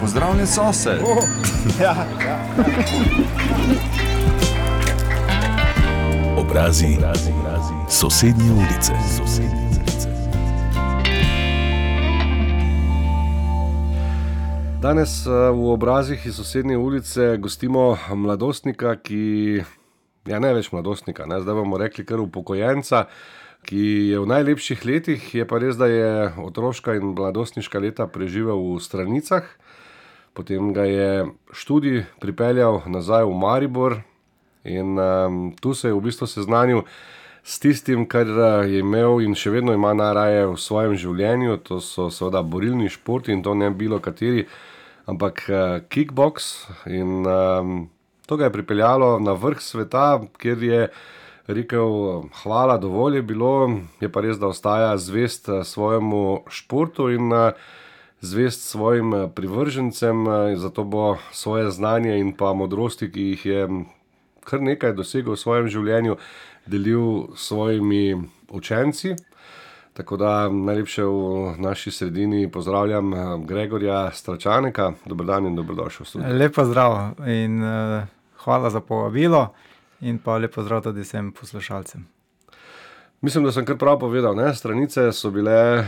Pozdravljen sosed. Oh, ja, ja. Obrazi, obrazi, obrazi. sosednje ulice. Sosednje ulice. Danes eh, v obrazih iz sosednje ulice gostimo mladostnika, ki ja, ne več mladostnika, ne? zdaj bomo rekli kar upokojenca, ki je v najlepših letih, je pa res, da je otroška in mladostniška leta preživel v stranicah. Potem ga je študij pripeljal nazaj v Maribor in um, tu se je v bistvu seznanil s tistim, kar je imel in še vedno ima najraje v svojem življenju. To so seveda borilni športi in to ne bilo kateri, ampak uh, kickbox. In um, to ga je pripeljalo na vrh sveta, kjer je rekel: Hvala, dovolj je bilo, je pa res, da ostaja zvest svojemu športu in uh, zvest svojim eh, privržencem, eh, zato bo svoje znanje in pa modrosti, ki jih je kar nekaj dosegel v svojem življenju, delil s svojimi učenci. Tako da najlepše v naši sredini pozdravljam eh, Gregorja Stračaneka. Dobro dan in dobrodošel. Lepo zdrav in uh, hvala za povabilo, in pa lepo zdrav tudi vsem poslušalcem. Mislim, da sem kar prav povedal. Ne? Stranice so bile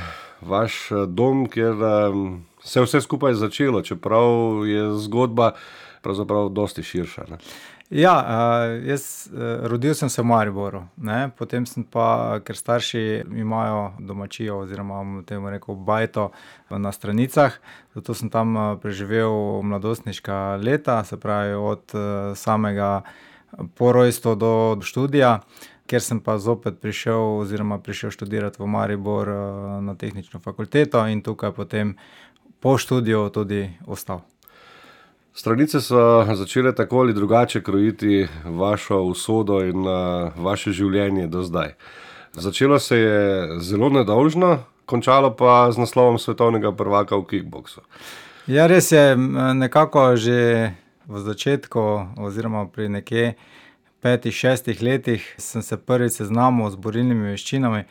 vaš eh, dom, kjer um, se je vse skupaj začelo, čeprav je zgodba pravzaprav dosti širša. Ne? Ja, uh, jaz uh, rodil sem se v Mariboru, ne? potem sem pa, ker starši imajo domačijo, oziroma temu reko bajto na stranicah, zato sem tam preživel mladostniška leta, se pravi od samega porojstva do študija. Ker sem pa zopet prišel, oziroma prišel študirati v Maribor eh, na tehnično fakulteto in tukaj potem po študiju tudi ostal. Stranice so začele tako ali drugače krojiti vašo usodo in uh, vaše življenje do zdaj. Začelo se je zelo nedolžno, končalo pa z naslovom svetovnega prvaka v kickboxu. Ja, res je, nekako že v začetku, oziroma pri nekje petih, šestih letih sem se prvič seznanil z borilnimi veščinami,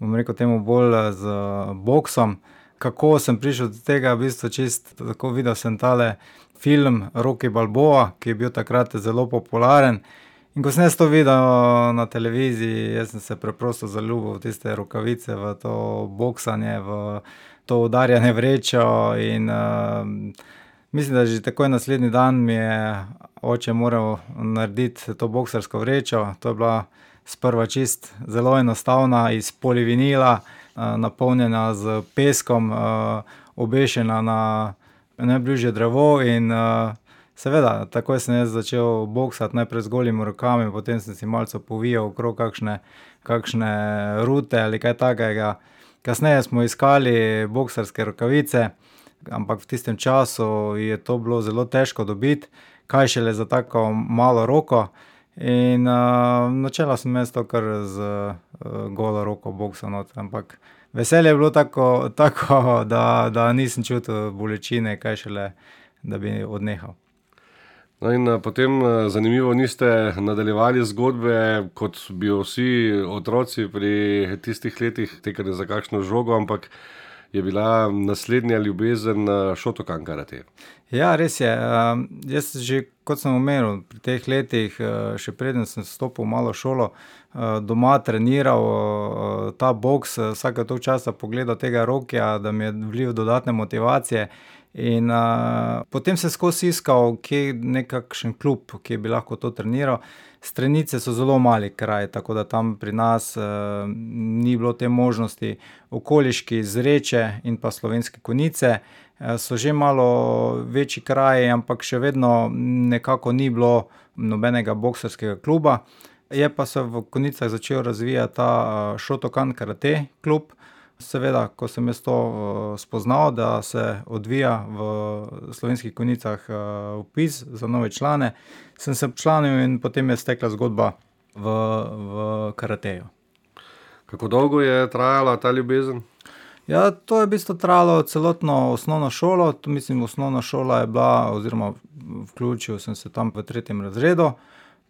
bom rekel temu bolj eh, z boksom. Kako sem prišel do tega, v bistvu čist tako videl sem tale film Rocky Balboa, ki je bil takrat zelo popularen. In ko sem to videl na televiziji, sem se preprosto zaljubil v tiste rokavice, v to boksanje, v to udarjanje vrečo in uh, Mislim, da že takoj naslednji dan mi je oče moral narediti to boksarsko vrečo. To je bila sprva čist zelo enostavna, iz polivinila, eh, napolnjena z peskom, eh, obešena na najbližje drevo. In eh, seveda, takoj sem začel boksati, najprej z golimi rokami, potem sem si malce povijal okrog kakšne, kakšne rute ali kaj takega. Kasneje smo iskali boksarske rokavice ampak v tistem času je to bilo zelo težko dobiti, kaj šele za tako malo roko. In uh, načela sem jaz to kar z uh, golo roko, boksa not. Ampak veselje je bilo tako, tako da, da nisem čutil bolečine, kaj šele, da bi odnehal. No in potem, zanimivo, niste nadaljevali zgodbe kot bi vsi otroci pri tistih letih, tekali za kakšno žogo, ampak je bila naslednja ljubezen eh, Šotokan karate. Ja, res je. Uh, jaz, že kot sem omenil, pri teh letih, uh, še preden sem stopil v malo šolo, uh, doma treniral uh, ta boks, uh, vsake toliko časa pogledal tega rokja, da mi je vlil dodatne motivacije. In uh, potem sem skozi iskal, kje je nekakšen klub, ki bi lahko to treniral. Stranice so zelo mali kraj, tako da tam pri nas uh, ni bilo te možnosti. Okoliški zreče in pa slovenske konice uh, so že malo večji kraj, ampak še vedno nekako ni bilo nobenega boksarskega kluba. Je pa se v konicah začel razvijati ta uh, Šotokan karate klub. Seveda, ko sem jaz to uh, spoznal, da se odvija v slovenskih konicah upis za nove člane, sem se članil in potem je stekla zgodba v, v karateju. Kako dolgo je trajala ta ljubezen? Ja, to je v bistvu trajalo celotno osnovno šolo. Mislim, osnovna šola je bila, oziroma vključil sem se tam v tretjem razredu,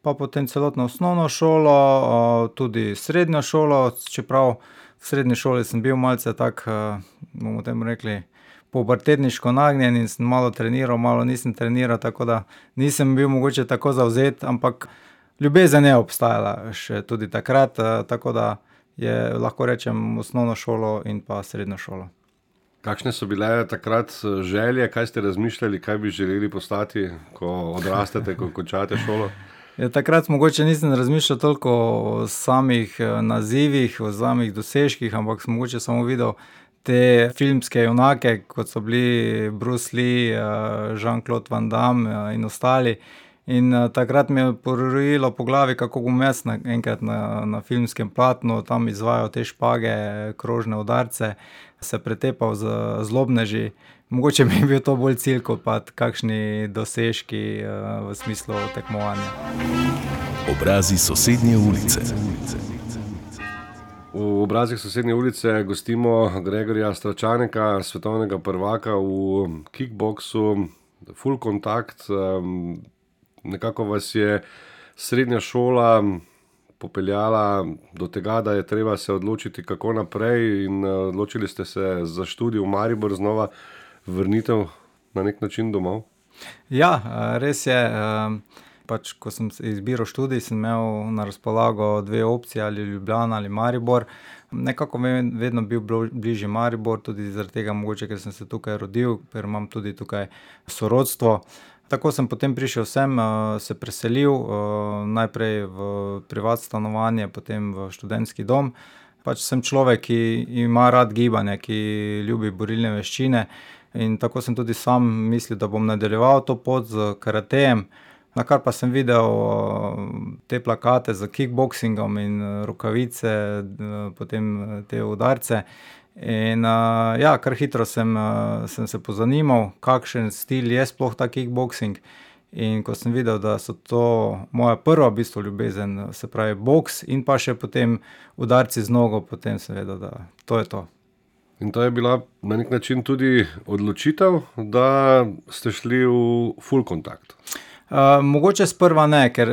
pa potem celotno osnovno šolo, tudi srednjo šolo, čeprav v srednji šoli sem bil malce tak, bomo temu rekli, pubertetniško nagnjen in sem malo treniral, malo nisem treniral, tako da nisem bil mogoče tako zavzet, ampak ljubezen je obstajala še tudi takrat, tako da je lahko rečem osnovno šolo in pa srednjo šolo. Kakšne so bile takrat želje, kaj ste razmišljali, kaj bi želeli postati, ko odrastete, ko končate šolo? Ja, takrat mogoče nisem razmišljal toliko o samih nazivih, o samih dosežkih, ampak sem mogoče samo videl te filmske junake, kot so bili Bruce Lee, Jean-Claude Van Damme, in ostali. In, takrat me je porojilo po glavi, kako bom jaz enkrat na, na filmskem platnu tam izvajal te špage, krožne udarce, se pretepal z zlobneži. Mogoče mi je bil to bolj cilj kot pa kakšni dosežki, v smislu tekmovanja. Obrazi sosednje ulice. V Obrazih sosednje ulice gostimo Gregorja Stračaneka, svetovnega prvaka v kickboksu, full contact, nekako vas je srednja šola popeljala do tega, da je treba se odločiti, kako naprej, in, odločili ste se za študij v Maribor, znova vrnitev na neki način domov. Ja, res je, pač ko sem izbiral študij, sem imel na razpolago dve opciji, ali Ljubljana ali Maribor. Nekako mi je vedno bil bližje Maribor, tudi zaradi tega mogoče, ker sem se tukaj rodil, ker imam tudi tukaj sorodstvo. Tako sem potem prišel sem, se preselil, najprej v privat stanovanje, potem v študentski dom. Pač sem človek, ki ima rad gibanje, ki ljubi borilne veščine, in tako sem tudi sam mislil, da bom nadaljeval to pot s karatejem. Nakar pa sem videl, te plakate s kickboksingom in, rokavice, potem te udarce in, ja, kar hitro sem, sem se pozanimal, kakšen stil je sploh ta kickboksing. In ko sem videl, da so to moja prva v bistvu ljubezen, se pravi boks in pa še potem udarci z nogo, potem sem vedel, da to je to. In to je bila na neki način tudi odločitev, da ste šli v full contact? mogoče sprva ne, ker,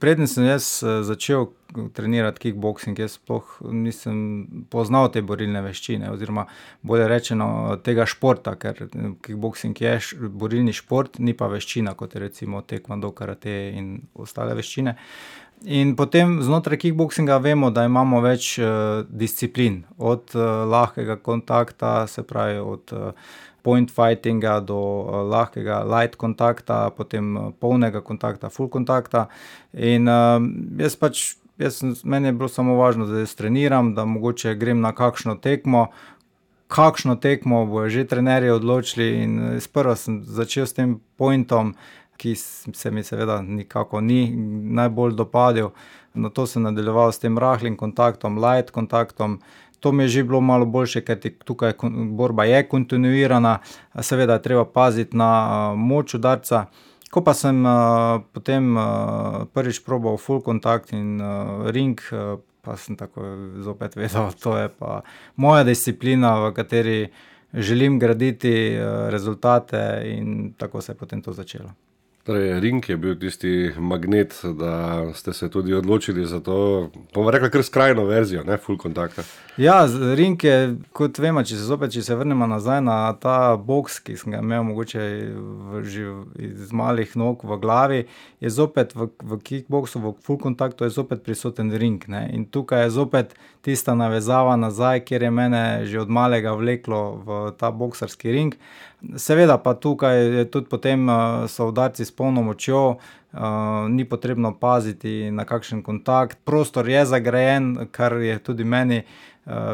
preden sem jaz, začel trenirati kickboksing, jaz sploh nisem poznal te borilne veščine oziroma bolje rečeno, tega športa, ker kickboksing je borilni šport, ni pa veščina, kot je recimo taekwondo, karate in ostale veščine. In potem znotraj kickboksinga vemo, da imamo več, disciplin. Od, lahkega kontakta, se pravi od, point fightinga do, lahkega light kontakta, potem polnega kontakta, full kontakta. In, jaz pač, jaz meni je bilo samo važno, da jaz treniram, da mogoče grem na kakšno tekmo. Kakšno tekmo bojo že trenerji odločili, sprva sem začel s tem pointom, ki se mi seveda nikakor ni najbolj dopadel. Nato sem nadaljeval s tem rahlim kontaktom, light kontaktom. To mi je že bilo malo boljše, kajti tukaj borba je kontinuirana, seveda je treba paziti na, moč udarca. Ko pa sem, potem, prvič probal full contact in, ring, pa sem takoj zopet vedel, to je pa moja disciplina, v kateri želim graditi, rezultate, in tako se je potem to začelo. Torej ring je bil tisti magnet, da ste se tudi odločili za to, bomo rekli kar skrajno verzijo, ne, full contacta. Ja, ring je, kot vemo, če se zopet, če se vrnemo nazaj na ta boks, ki sem ga imel mogoče v že iz malih nog v glavi, je zopet v, v kickboksu, v full contactu je zopet prisoten ring, ne, in tukaj je zopet tista navezava nazaj, kjer je mene že od malega vleklo v ta boksarski ring. Seveda pa tukaj tudi potem, so udarci s polno močjo, ni potrebno paziti na kakšen kontakt, prostor je zagrajen, kar je tudi meni,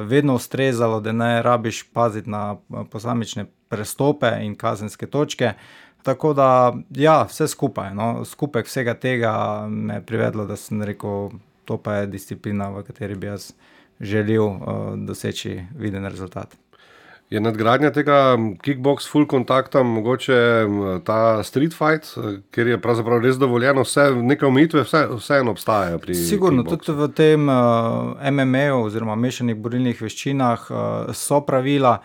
vedno ustrezalo, da ne rabiš paziti na posamične prestope in kazenske točke. Tako da, ja, vse skupaj, no, skupek vsega tega me je privedlo, da sem rekel: "To pa je disciplina, v kateri bi jaz želel, doseči viden rezultat." Je nadgradnja tega kickboks full contacta mogoče, ta street fight, kjer je pravzaprav res dovoljeno vse, neke omejitve vseeno obstajajo? Sigurno, tudi v tem, MMA-ju oziroma mešanih borilnih veščinah, so pravila,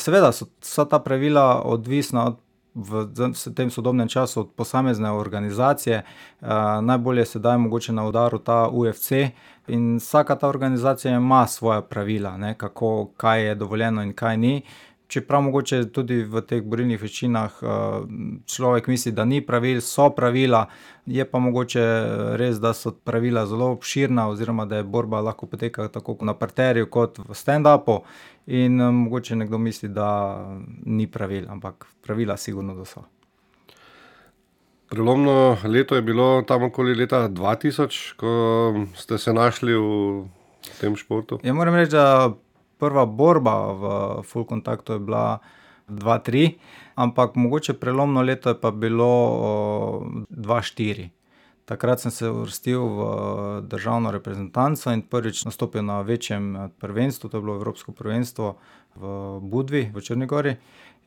seveda so vsa ta pravila odvisna od v tem sodobnem času od posamezne organizacije. najbolj je sedaj mogoče na udaru ta UFC in vsaka ta organizacija ima svoja pravila, ne, kako, kaj je dovoljeno in kaj ni. Čeprav mogoče tudi v teh borilnih veščinah človek misli, da ni pravil, so pravila, je pa mogoče res, da so pravila zelo obširna, oziroma da je borba lahko poteka tako na parterju kot v stand-upu. In mogoče nekdo misli, da ni pravil, ampak pravila sigurno, da so. Prelomno leto je bilo tam okoli leta dva tisoč, ko ste se našli v tem športu. Ja, moram reči, da prva borba v full kontaktu je bila dva tri, ampak mogoče prelomno leto je pa bilo, dva štiri. Takrat sem se uvrstil v državno reprezentanco in prvič nastopil na večjem prvenstvu, to je bilo evropsko prvenstvo v Budvi v Črni gori.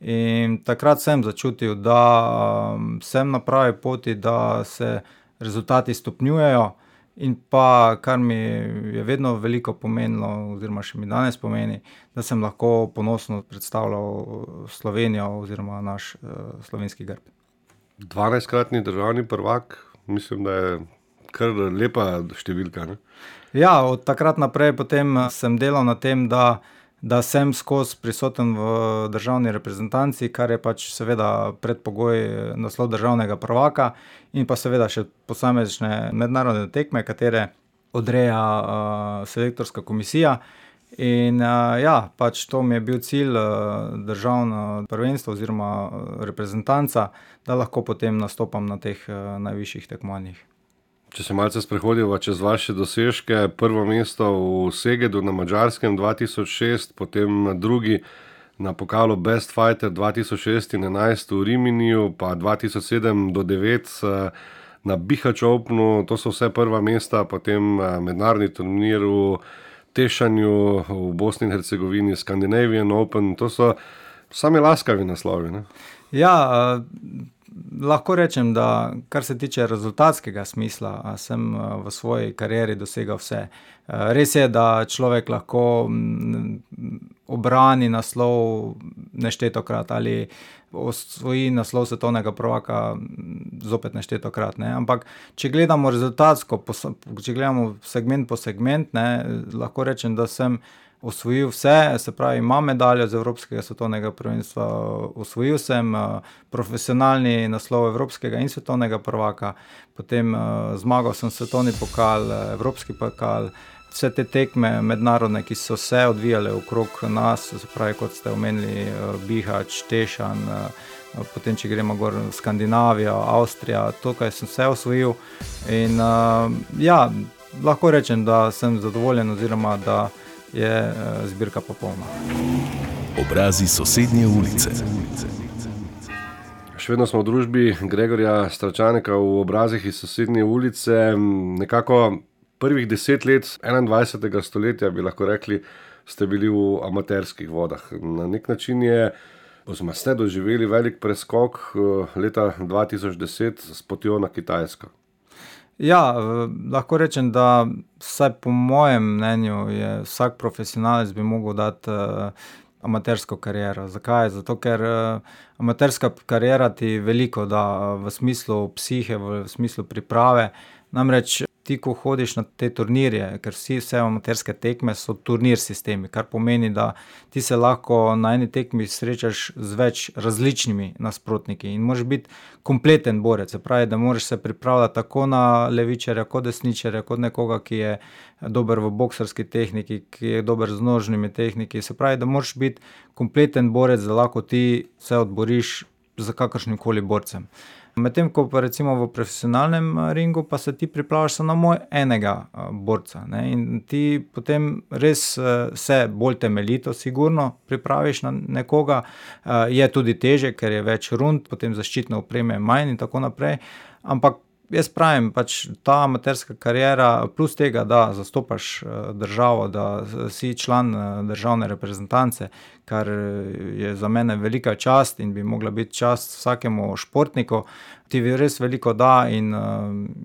In takrat sem začutil, da, sem na pravi poti, da se rezultati stopnjujejo. In pa, kar mi je vedno veliko pomenilo oziroma še mi danes pomeni, da sem lahko ponosno predstavljal Slovenijo oziroma naš, slovenski grb. Dvanajstkratni državni prvak, mislim, da je kar lepa številka, ne. Ja, od takrat naprej potem sem delal na tem, da da sem skozi prisoten v državni reprezentanci, kar je pač seveda predpogoj naslov državnega prvaka. In pa seveda še posamezne mednarodne tekme, katere odreja, selektorska komisija. In, ja, pač to mi je bil cilj, državno prvenstvo oziroma reprezentanca, da lahko potem nastopam na teh, najvišjih tekmovanjih. Če se malce sprehodiva čez vaše dosežke, prvo mesto v Segedu na tisoč šest, potem drugi na pokalu best fighter dva tisoč šest in enajst v Riminiju pa dva tisoč sedem do devet, na Bihać openu, to so vse prva mesta, potem, mednarodni turnir v Tešanju v Bosni in Hercegovini, Scandinavian open, to so sami laskavi naslovi, ne. Ja, lahko rečem, da kar se tiče rezultatskega smisla, sem, v svoji karieri dosegel vse. res je, da človek lahko, ubrani naslov neštetokrat ali osvoji naslov svetovnega prvaka zopet neštetokrat, ne, ampak če gledamo rezultatsko če gledamo segment po segment, ne, lahko rečem, da sem osvojil vse, se pravi, imam medaljo z evropskega, svetovnega prvenstva, osvojil sem, profesionalni naslov evropskega in svetovnega prvaka, potem, zmagal sem svetovni pokal, evropski pokal, vse te tekme mednarodne, ki so se odvijale okrog nas, se pravi, kot ste omenili, Bihać, Tešan, potem če gremo gor v Skandinavijo, Avstrija, tukaj sem vse osvojil. In, ja, lahko rečem, da sem zadovoljen oziroma da je, zbirka popolna. Obrazi sosednje ulice. Še vedno smo v družbi Gregorja Stračanika v Obrazih iz sosednje ulice, nekako prvih deset let enaindvajsetega stoletja, bi lahko rekli, ste bili v amaterskih vodah. Na neki način je oziroma ste doživeli velik preskok, leta dva tisoč deset s potjo na Kitajsko. Ja, lahko rečem, da vsaj po mojem mnenju je vsak profesionalec bi mogel dati, amatersko kariero. Zakaj? Zato ker, amaterska kariera ti veliko da, v smislu psihe, v smislu priprave. Namreč ti, ko hodiš na te turnirje, ker vsi, vse amaterske tekme so turnir sistemi, kar pomeni, da ti se lahko na eni tekmi srečaš z več različnimi nasprotniki in moraš biti kompleten borec, se pravi, da moraš se pripravljati tako na levičarja kot desničarja kot nekoga, ki je dober v boksarski tehniki, ki je dober z nožnimi tehniki, se pravi, da moraš biti kompleten borec, da lahko ti se odboriš s kakršnimkoli borcem. Medtem ko pa recimo v profesionalnem, ringu pa se ti pripravljaš samo enega, borca, ne, in ti potem res, se bolj temeljito sigurno pripraviš na nekoga, je tudi težje, ker je več rund, potem zaščitne opreme je manj in tako naprej. Ampak jaz pravim, pač ta amaterska kariera plus tega, da zastopaš, državo, da si član, državne reprezentance, kar, je za mene velika čast in bi mogla biti čast vsakemu športniku, ti res veliko da in,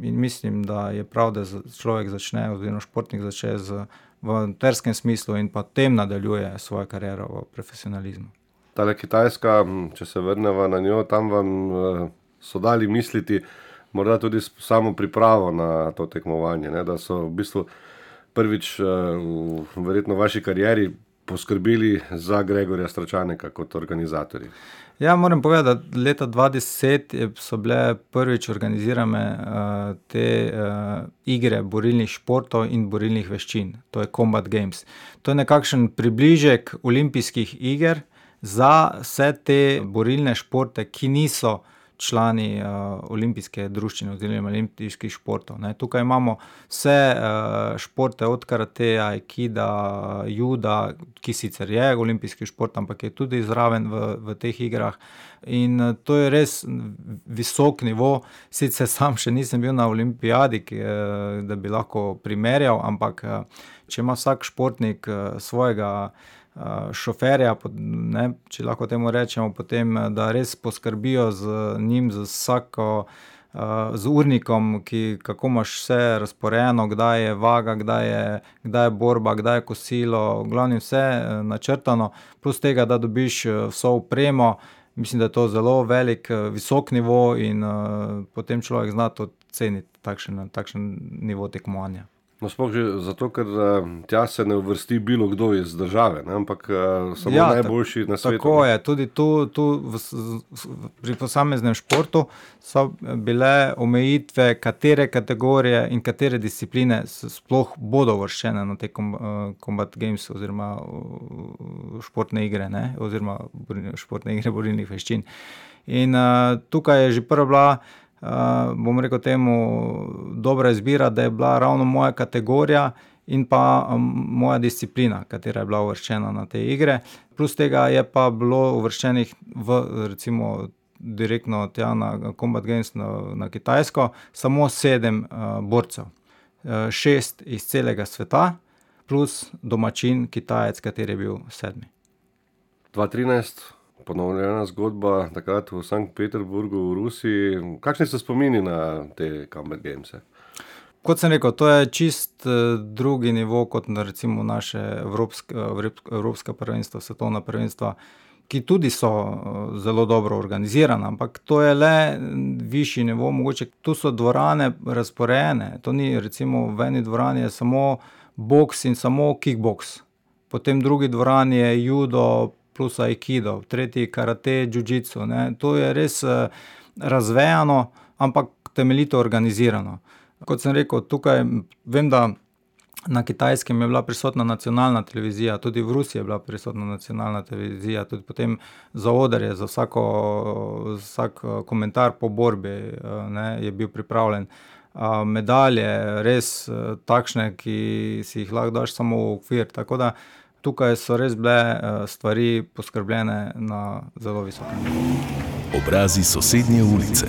in mislim, da je prav, da človek začne oziroma športnik začne z v amaterskem smislu in potem nadaljuje svojo kariero v profesionalizmu. Tale Kitajska, če se vrneva na njo, tam vam, so dali misliti morda tudi s samo pripravo na to tekmovanje, ne, da so v bistvu prvič, v verjetno vaši karieri poskrbeli za Gregorja Stračaneka kot organizatorji? Ja, moram povedati, da leta 2010 so bile prvič organizirane uh, te uh, igre borilnih športov in borilnih veščin, to je Combat Games. To je nekakšen približek olimpijskih iger za vse te borilne športe, ki niso člani uh, olimpijske družine oziroma olimpijskih športov. Ne. Tukaj imamo vse uh, športe, od karateja, aikida, juda, ki sicer je olimpijski šport, ampak je tudi zraven v, v teh igrah. In uh, to je res visok nivo. Sicer sam še nisem bil na olimpijadi, ki, uh, da bi lahko primerjal, ampak uh, če ima vsak športnik uh, svojega šoferja, ne, če lahko temu rečemo, potem, da res poskrbijo z njim, z vsako. Z urnikom, ki, kako imaš vse razporejeno, kdaj je vaga, kdaj je, kdaj je borba, kdaj je kosilo, glavno vse načrtano, plus tega, da dobiš vso upremo. Mislim, da je to zelo velik, visok nivo in uh, potem človek zna to ceniti, takšen, takšen nivo tekmovanja. No, sploh že zato, ker uh, tja se ne uvrsti bilo kdo iz države, ne? ampak uh, samo ja, najboljši na svetu. Tako je, tudi tu, tu v, v, pri posameznem športu so bile omejitve, katere kategorije in katere discipline sploh bodo uvrščene na te kombat uh, games oziroma športne igre, ne? oziroma športne igre borilnih veščin. In uh, tukaj je že prva bila bom rekel, temu dobra izbira, da je bila ravno moja kategorija in pa um, moja disciplina, katera je bila uvrščena na te igre. Plus tega je pa bilo uvrščenih v recimo. Direktno tja na Combat Games na, na Kitajsko, samo sedem uh, borcev, uh, šest iz celega sveta, plus domačin, Kitajec, kateri je bil sedmi. 2013, ponovljena zgodba takrat v Sankt Peterburgu, v Rusiji. Kakšni so spomini na te Combat Games? Kot sem rekel, to je čist uh, drugi nivo kot na recimo naše evropske, evropska prvenstva, svetovna prvenstva, ki tudi so uh, zelo dobro organizirana, ampak to je le višji nivo, mogoče tu so dvorane razporejene. To ni recimo v eni dvorani samo boks in samo kickboks. Potem v drugi dvorani je judo, plus aikido, tretji karate, jiu-jitsu. To je res uh, razvejano, ampak temeljito organizirano. Kot sem rekel, tukaj vem, da na kitajskem je bila prisotna nacionalna televizija, tudi v Rusiji je bila prisotna nacionalna televizija, tudi potem za odre, za vsako, vsak eh, komentar po borbi uh, ne, je bil pripravljen. Medalje, res takšne, ki si jih lahko daš samo v okvir. Tako da uh, tukaj so res bile eh, stvari poskrbljene na zelo visokem nivoju. Obrazi sosednje ulice.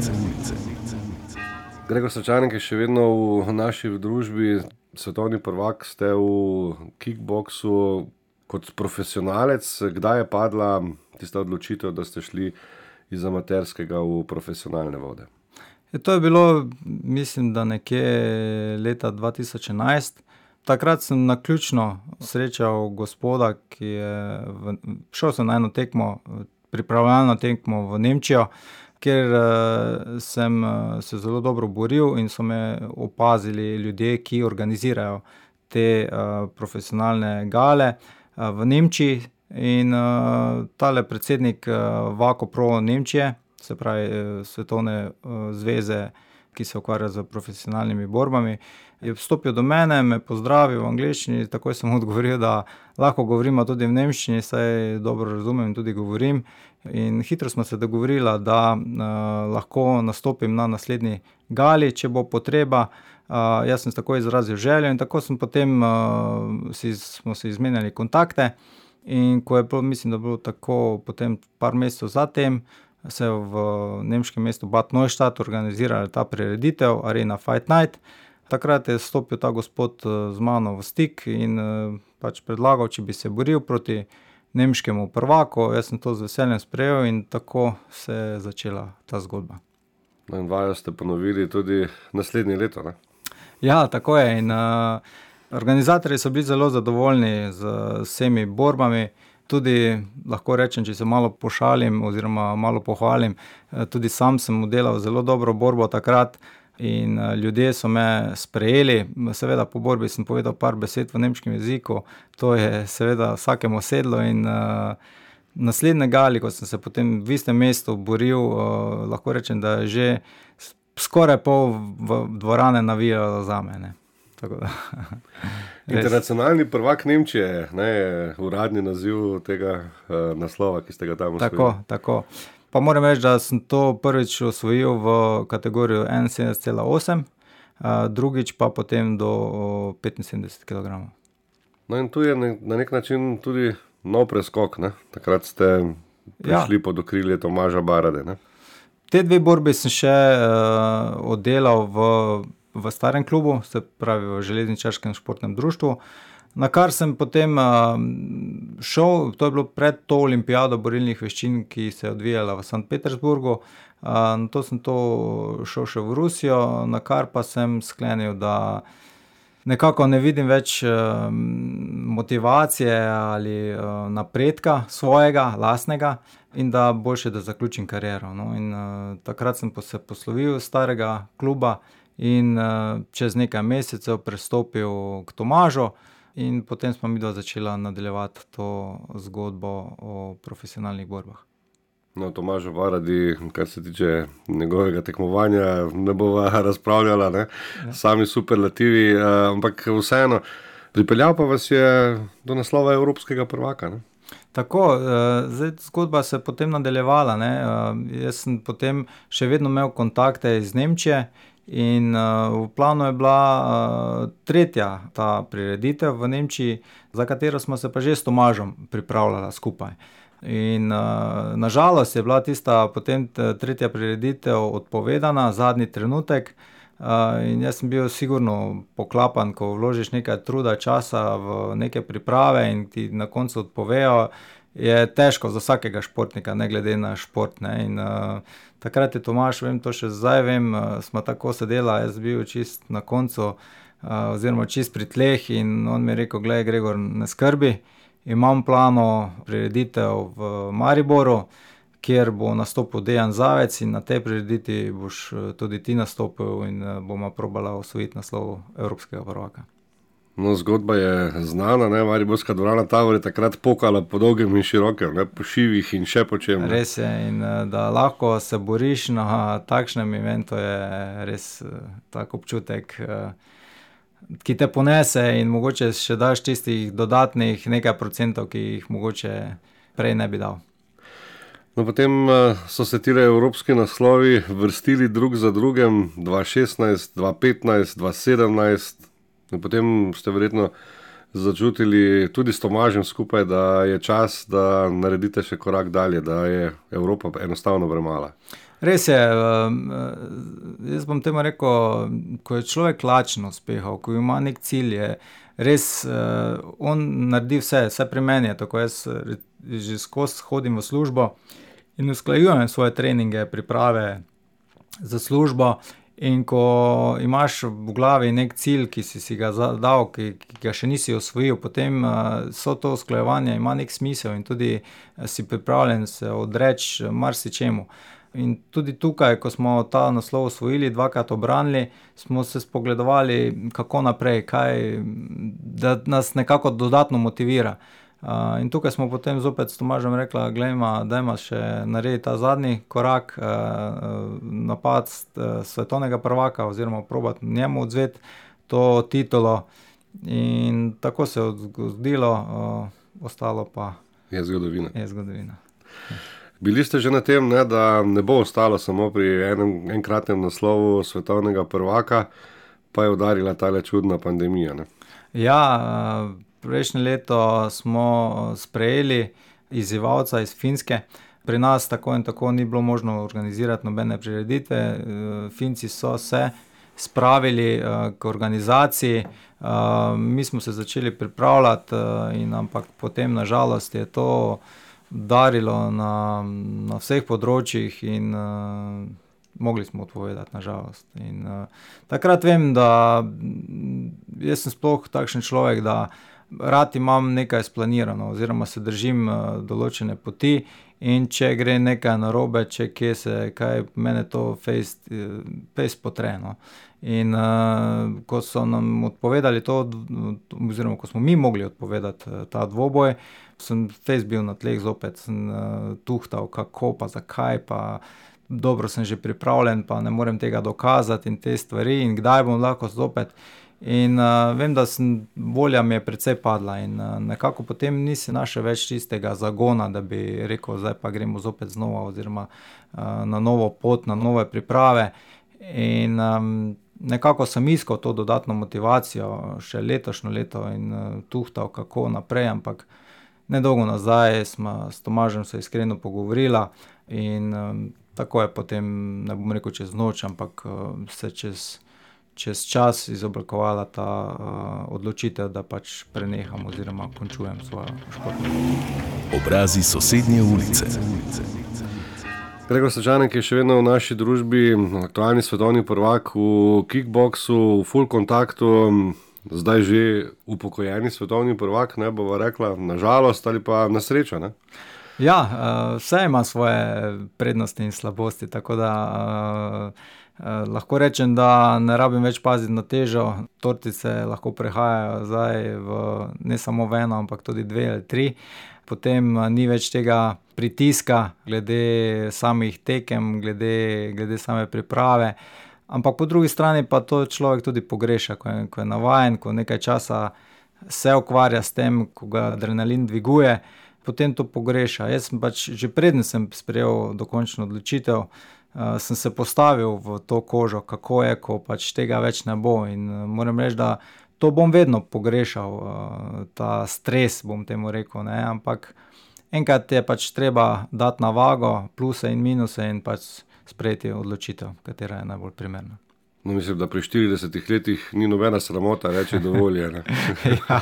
Gregor Sačanek je še vedno v naši družbi, svetovni prvak, ste v kickboksu kot profesionalec. Kdaj je padla tista odločitev, da ste šli iz amaterskega v profesionalne vode? Je, to je bilo, mislim, da nekje leta 2011 takrat sem na ključno srečal gospoda, ki je v, šel na eno tekmo, pripravljalno tekmo v Nemčijo, kjer uh, sem uh, se zelo dobro boril in so me opazili ljudje, ki organizirajo te uh, profesionalne gale uh, v Nemčiji. In uh, tale predsednik uh, Vako Pro Nemčije, se pravi Svetovne uh, zveze, ki se ukvarja z profesionalnimi borbami, uh, je vstopil do mene, me pozdravil v angleščini, takoj sem odgovoril, da lahko govorimo tudi v nemščini, saj dobro razumem in tudi govorim. In hitro smo se dogovorili, da uh, lahko nastopim na naslednji gali, če bo potreba. Uh, jaz sem tako izrazil željo, in tako smo potem uh, si, smo si izmenjali kontakte. In ko je bilo, mislim, da je bilo tako, potem par mesecev zatem, se je v nemškem mestu Bad Neustadt organizirala ta prireditev Arena Fight Night. Takrat je stopil ta gospod eh, z mano v stik in eh, pač predlagal, če bi se boril proti nemškemu prvaku. Jaz sem to z veseljem sprejel in tako se je začela ta zgodba. No in vajo ste ponovili tudi naslednje leto. Ne? Ja, tako je. In, uh, organizatorji so bili zelo zadovoljni z vsemi borbami. Tudi lahko rečem, če se malo pošalim, oziroma malo pohvalim, tudi sam sem delal zelo dobro borbo takrat. In uh, ljudje so me sprejeli, seveda po borbi sem povedal par besed v nemškem jeziku, to je seveda vsakemu sedlo. In uh, naslednje gali, ko sem se potem v istem mestu boril, lahko rečem, da je že skoraj pol dvorane navijalo za me. Internacionalni prvak Nemčije ne, uradni naziv tega uh, naslova, ki ste ga tam usvojili. Tako, tako. Pa moram reči, da sem to prvič osvojil v kategoriji 71,8, uh, drugič pa potem do 75 kg. No, in tu je ne, na nek način tudi nov preskok. Ne? Takrat ste prišli ja. pod okrilje Tomaža Barade. Ne? Te dve borbi sem še uh, oddelal v, v starem klubu, se pravi v Železničarskem športnem društvu. Na kar sem potem uh, šel, to je bilo pred to olimpijado borilnih veščin, ki se je odvijala v St. Petersburgu. Uh, na to sem to šel še v Rusijo, na kar pa sem sklenil, da nekako ne vidim več uh, motivacije ali uh, napredka svojega, lastnega in da boljše, da zaključim kariero. No. In, uh, takrat sem se poslovil starega kluba in uh, čez nekaj mesecev prestopil k Tomažu. In potem smo mi dva začela nadaljevati to zgodbo o profesionalnih borbah. No, Tomaž, varadi, kar se tiče njegovega tekmovanja, ne bova razpravljala, ne? Ja. sami superlativi, uh, ampak vseeno, pripeljal pa vas je do naslova Evropskega prvaka. Ne? Tako, uh, zdaj zgodba se je potem nadaljevala. Uh, jaz sem potem še vedno imel kontakte iz Nemčije. In uh, v planu je bila uh, tretja ta prireditev v Nemčiji, za katero smo se pa že s Tomažom pripravljali skupaj. In uh, nažalost je bila tista potem tretja prireditev odpovedana, zadnji trenutek. Uh, jaz sem bil sigurno poklapan, ko vložiš nekaj truda, časa v neke priprave in ti na koncu odpovejo. Je težko za vsakega športnika, ne glede na šport. In, uh, takrat je Tomaš, vem to še zdaj, vem, uh, smo tako sedeli, jaz bil čist na koncu, uh, oziroma čist pri tleh. In on mi je rekel: Glej, Gregor, ne skrbi, imam plano prireditev v Mariboru kjer bo nastopil Dejan Zavec in na tej prireditvi boš eh, tudi ti nastopil in eh, bomo probala osvojiti naslov Evropskega prvaka. No, zgodba je znana, ne, Mariborska dvorana Tavor je takrat pokala po dolgem in širokem, ne, po šivih in še po čem. Res je in eh, da lahko se boriš na takšnem eventu je res tak občutek, ki te ponese in mogoče še daš tistih dodatnih nekaj procentov, ki jih mogoče prej ne bi dal. No, potem eh, so se ti evropski naslovi vrstili drug za drugim, 2016, 2015, 2017, in potem ste verjetno začutili tudi s Tomažem skupaj, da je čas, da naredite še korak dalje, da je Evropa enostavno premala. Res je. Ehm, eh, jaz bom temu rekel, ko je človek lačen uspehov, ko ima nek cilj, je res eh, on naredi vse, vse pri meni. Tako jaz že skozi hodim v službo in usklajujem svoje treninge, priprave za službo. In ko imaš v glavi nek cilj, ki si, si ga zadal, ki, ki ga še nisi osvojil, potem uh, so to usklajevanje ima nek smisel in tudi uh, si pripravljen se odreči marsičemu. In tudi tukaj, ko smo ta naslov osvojili, dvakrat obranili, smo se spogledovali, kako naprej, kaj, da nas nekako dodatno motivira. Uh, in tukaj smo potem zopet s Tomažem rekli, da je še narediti ta zadnji korak, uh, napad uh, svetovnega prvaka, oziroma probati njemu odzveti to titulo. In tako se je zgodilo, uh, ostalo pa je zgodovina. Je zgodovina. Bili ste že na tem, ne, da ne bo ostalo samo pri enem enkratnem naslovu svetovnega prvaka, pa je udarila ta čudna pandemija. Ne? Ja, uh, Prejšnje leto smo sprejeli izzivalca iz Finske. Pri nas tako in tako ni bilo možno organizirati nobene prireditve. Eh, Finci so se spravili eh, k organizaciji, eh, mi smo se začeli pripravljati, in ampak potem, nažalost, je to darilo na, na vseh področjih in mogli smo odpovedati, nažalost. In takrat vem, da jaz sem sploh takšen človek, da rad imam nekaj splanirano, oziroma se držim uh, določene poti. In če gre nekaj narobe, če kje se kaj, meni to fejs potreno. In uh, ko so nam odpovedali to, oziroma ko smo mi mogli odpovedati ta dvoboj, sem fejs bil na tleh zopet, sem uh, tuhtal, kako pa zakaj pa. Dobro sem že pripravljen, pa ne morem tega dokazati in te stvari, in kdaj bom lahko zopet. In uh, vem, da sem, volja mi je precej padla, in uh, nekako potem nisem našel več tistega zagona, da bi rekel, zdaj pa gremo zopet znova, oziroma uh, na novo pot, na nove priprave. In um, nekako sem iskal to dodatno motivacijo še letošnjo leto in uh, tuhtal, kako naprej. Ampak nedolgo nazaj smo s Tomažem se iskreno pogovorili in um, tako je potem, ne bom rekel čez noč, ampak uh, se čez čez čas izoblikovala ta uh, odločitev, da pač preneham oziroma končujem svojo športno pot. Obrazi sosednje ulice. Gregor Sačanek je še vedno v naši družbi, aktualni svetovni prvak v kickboksu, v full kontaktu, zdaj že upokojeni svetovni prvak, ne bova rekla, nažalost ali pa na srečo. Ne? Ja, vse ima svoje prednosti in slabosti, tako da Eh, lahko rečem, da ne rabim več paziti na težo, tortice lahko prehajajo zdaj v ne samo v eno, ampak tudi dve ali tri. Potem eh, ni več tega pritiska, glede samih tekem, glede, glede same priprave. Ampak po drugi strani pa to človek tudi pogreša, ko je, ko je navaden, ko nekaj časa se ukvarja s tem, ko ga adrenalin dviguje, potem to pogreša. Jaz sem pač že prednjem sprejel dokončno odločitev uh, sem se postavil v to kožo, kako je, ko pač tega več ne bo. In uh, moram reči, da to bom vedno pogrešal, uh, ta stres, bom temu rekel. Ne? Ampak enkrat je pač treba dati na vago, pluse in minuse, in pač sprejeti odločitev, katera je najbolj primerna. No, mislim, da pri 40 letih ni nobena sramota reči dovolj. ja,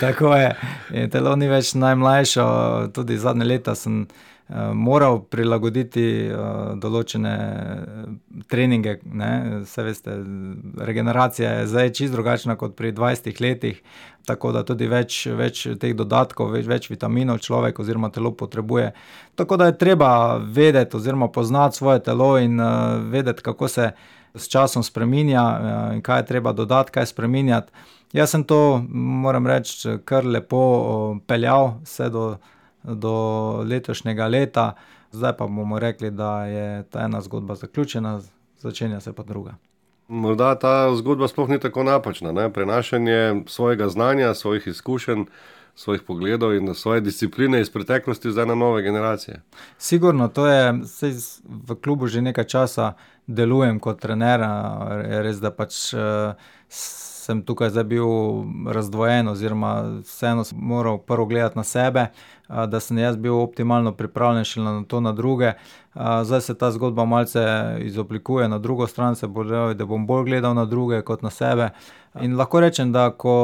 tako je. In telo ni več najmlajše, tudi zadnje leta sem. Eh, moral prilagoditi uh, določene eh, treninge. Vse veste, regeneracija je zdaj čisto drugačna kot pri 20 letih, tako da tudi več, več teh dodatkov, več, več vitaminov človek oziroma telo potrebuje. Tako da je treba vedeti oziroma poznati svoje telo in uh, vedeti, kako se s časom spremenja uh, in kaj je treba dodati, kaj spremenjati. Jaz sem to, moram reči, kar lepo peljal vse do do letošnjega leta, zdaj pa bomo rekli, da je ta ena zgodba zaključena, začenja se pa druga. Morda ta zgodba sploh ni tako napačna. Ne? Prenašanje svojega znanja, svojih izkušenj, svojih pogledov in svoje discipline iz preteklosti zdaj na nove generacije. Sigurno, to je v klubu že nekaj časa delujem kot trener, res da pač. Sem tukaj zdaj bil razdvojen, oziroma vseeno sem moral prvo gledati na sebe, da sem jaz bil optimalno pripravljen še na to, na druge. Zdaj se ta zgodba malce izoblikuje na drugo stran, se bo rekel, da bom bolj gledal na druge kot na sebe. In lahko rečem, da ko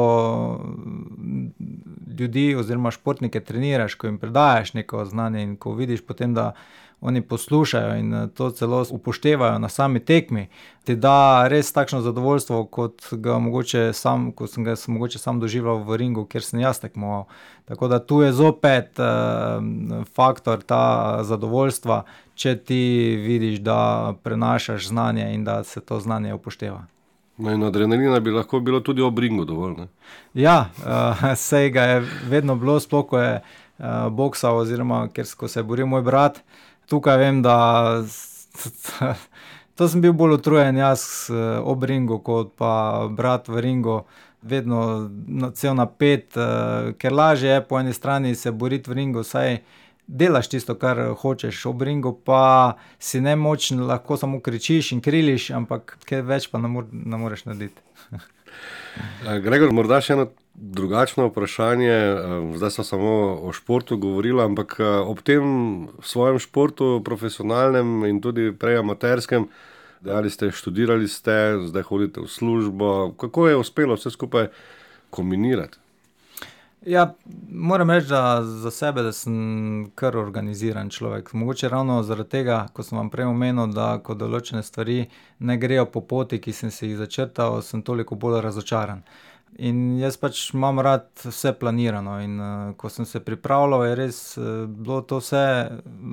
ljudi oziroma športnike treniraš, ko jim predajaš neko znanje in ko vidiš potem, da oni poslušajo in eh, to celo upoštevajo na sami tekmi, ti da res takšno zadovoljstvo, kot ga mogoče sam, kot sem ga sem mogoče sam doživel v ringu, kjer sem jaz tekmoval. Tako da tu je zopet uh, faktor ta zadovoljstva, če ti vidiš, da prenašaš znanje in da se to znanje upošteva. No in adrenalina bi lahko bilo tudi ob ringu dovolj. Ne? Ja, uh, eh, vse ga je vedno bilo, sploh ko je uh, boksal, oziroma ker se je boril moj brat. Uh, tukaj vem, da to sem bil bolj utrujen jaz eh, ob ringu, kot pa brat v ringu. Vedno cel napet, uh, ker lažje je po eni strani se boriti v ringu, saj delaš tisto, kar hočeš, ob ringu pa si ne močen, lahko samo kričiš in kriliš, ampak kaj več pa ne, mor ne moreš narediti. Eh, Gregor, morda še eno drugačno vprašanje. Eh, zdaj smo samo o športu govorili, ampak eh, ob tem svojem športu, profesionalnem in tudi prej amaterskem, ali ste študirali, ste, zdaj hodite v službo. Kako je uspelo vse skupaj kombinirati? Ja, moram reči da za sebe, da sem kar organiziran človek. Mogoče ravno zaradi tega, ko sem vam prej omenil, da ko določene stvari ne grejo po poti, ki sem si jih začrtal, sem toliko bolj razočaran. In jaz pač imam rad vse planirano. In, uh, ko sem se pripravljal, je res uh, bilo to vse,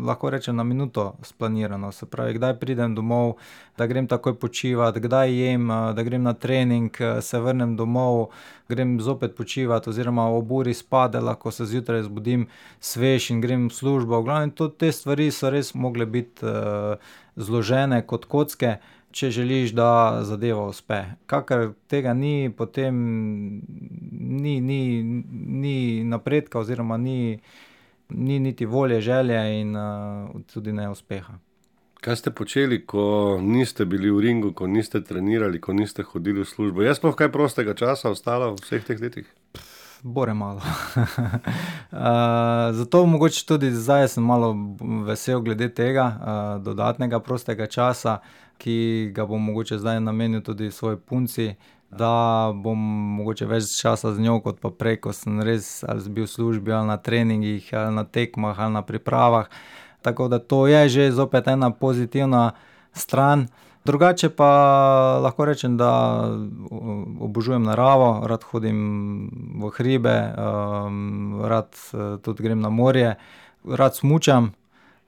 lahko rečem, na minuto splanirano. Se pravi, kdaj pridem domov, da grem takoj počivati, kdaj jem, uh, da grem na trening, uh, se vrnem domov, grem zopet počivati, oziroma ob uri spade, lahko se zjutraj zbudim svež in grem v službo. V glavnem, te stvari so res mogle biti uh, zložene kot kocke če želiš, da zadeva uspe. Kakor tega ni, potem ni, ni, ni napredka, oziroma ni, ni niti volje, želje in uh, tudi ne uspeha. Kaj ste počeli, ko niste bili v ringu, ko niste trenirali, ko niste hodili v službo? Jaz pa kaj prostega časa ostalo v vseh teh letih? Bore malo. uh, zato mogoče tudi zdaj sem malo vesel glede tega uh, dodatnega prostega časa ki ga bom mogoče zdaj namenil tudi svoji punci, da bom mogoče več časa z njo, kot pa prej, ko sem res ali bil v službi, ali na treningih, ali na tekmah, ali na pripravah. Tako da to je že zopet ena pozitivna stran. Drugače pa lahko rečem, da obožujem naravo, rad hodim v hribe, um, rad uh, tudi grem na morje, rad smučam,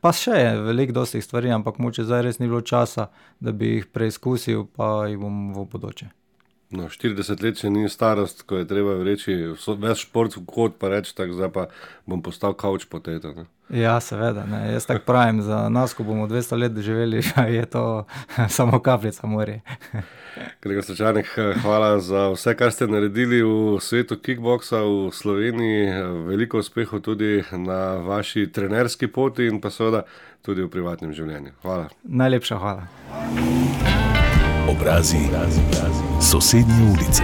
Pa še je veliko dostih stvari, ampak moče zdaj res ni bilo časa, da bi jih preizkusil, pa jih bom v bodoče. No, 40 let še ni starost, ko je treba reči, več šport kot pa reči, tako zdaj pa bom postal kavč poteto. Ne? Ja, seveda. Ne. Jaz tako pravim, za nas, ko bomo 200 let doživeli, je to samo kapljica morja. Gregor Sečanek, hvala za vse, kar ste naredili v svetu kickboksa v Sloveniji. Veliko uspehov tudi na vaši trenerski poti in pa seveda tudi v privatnem življenju. Hvala. Najlepša hvala. Obrazi, obrazi, obrazi. sosednje ulice.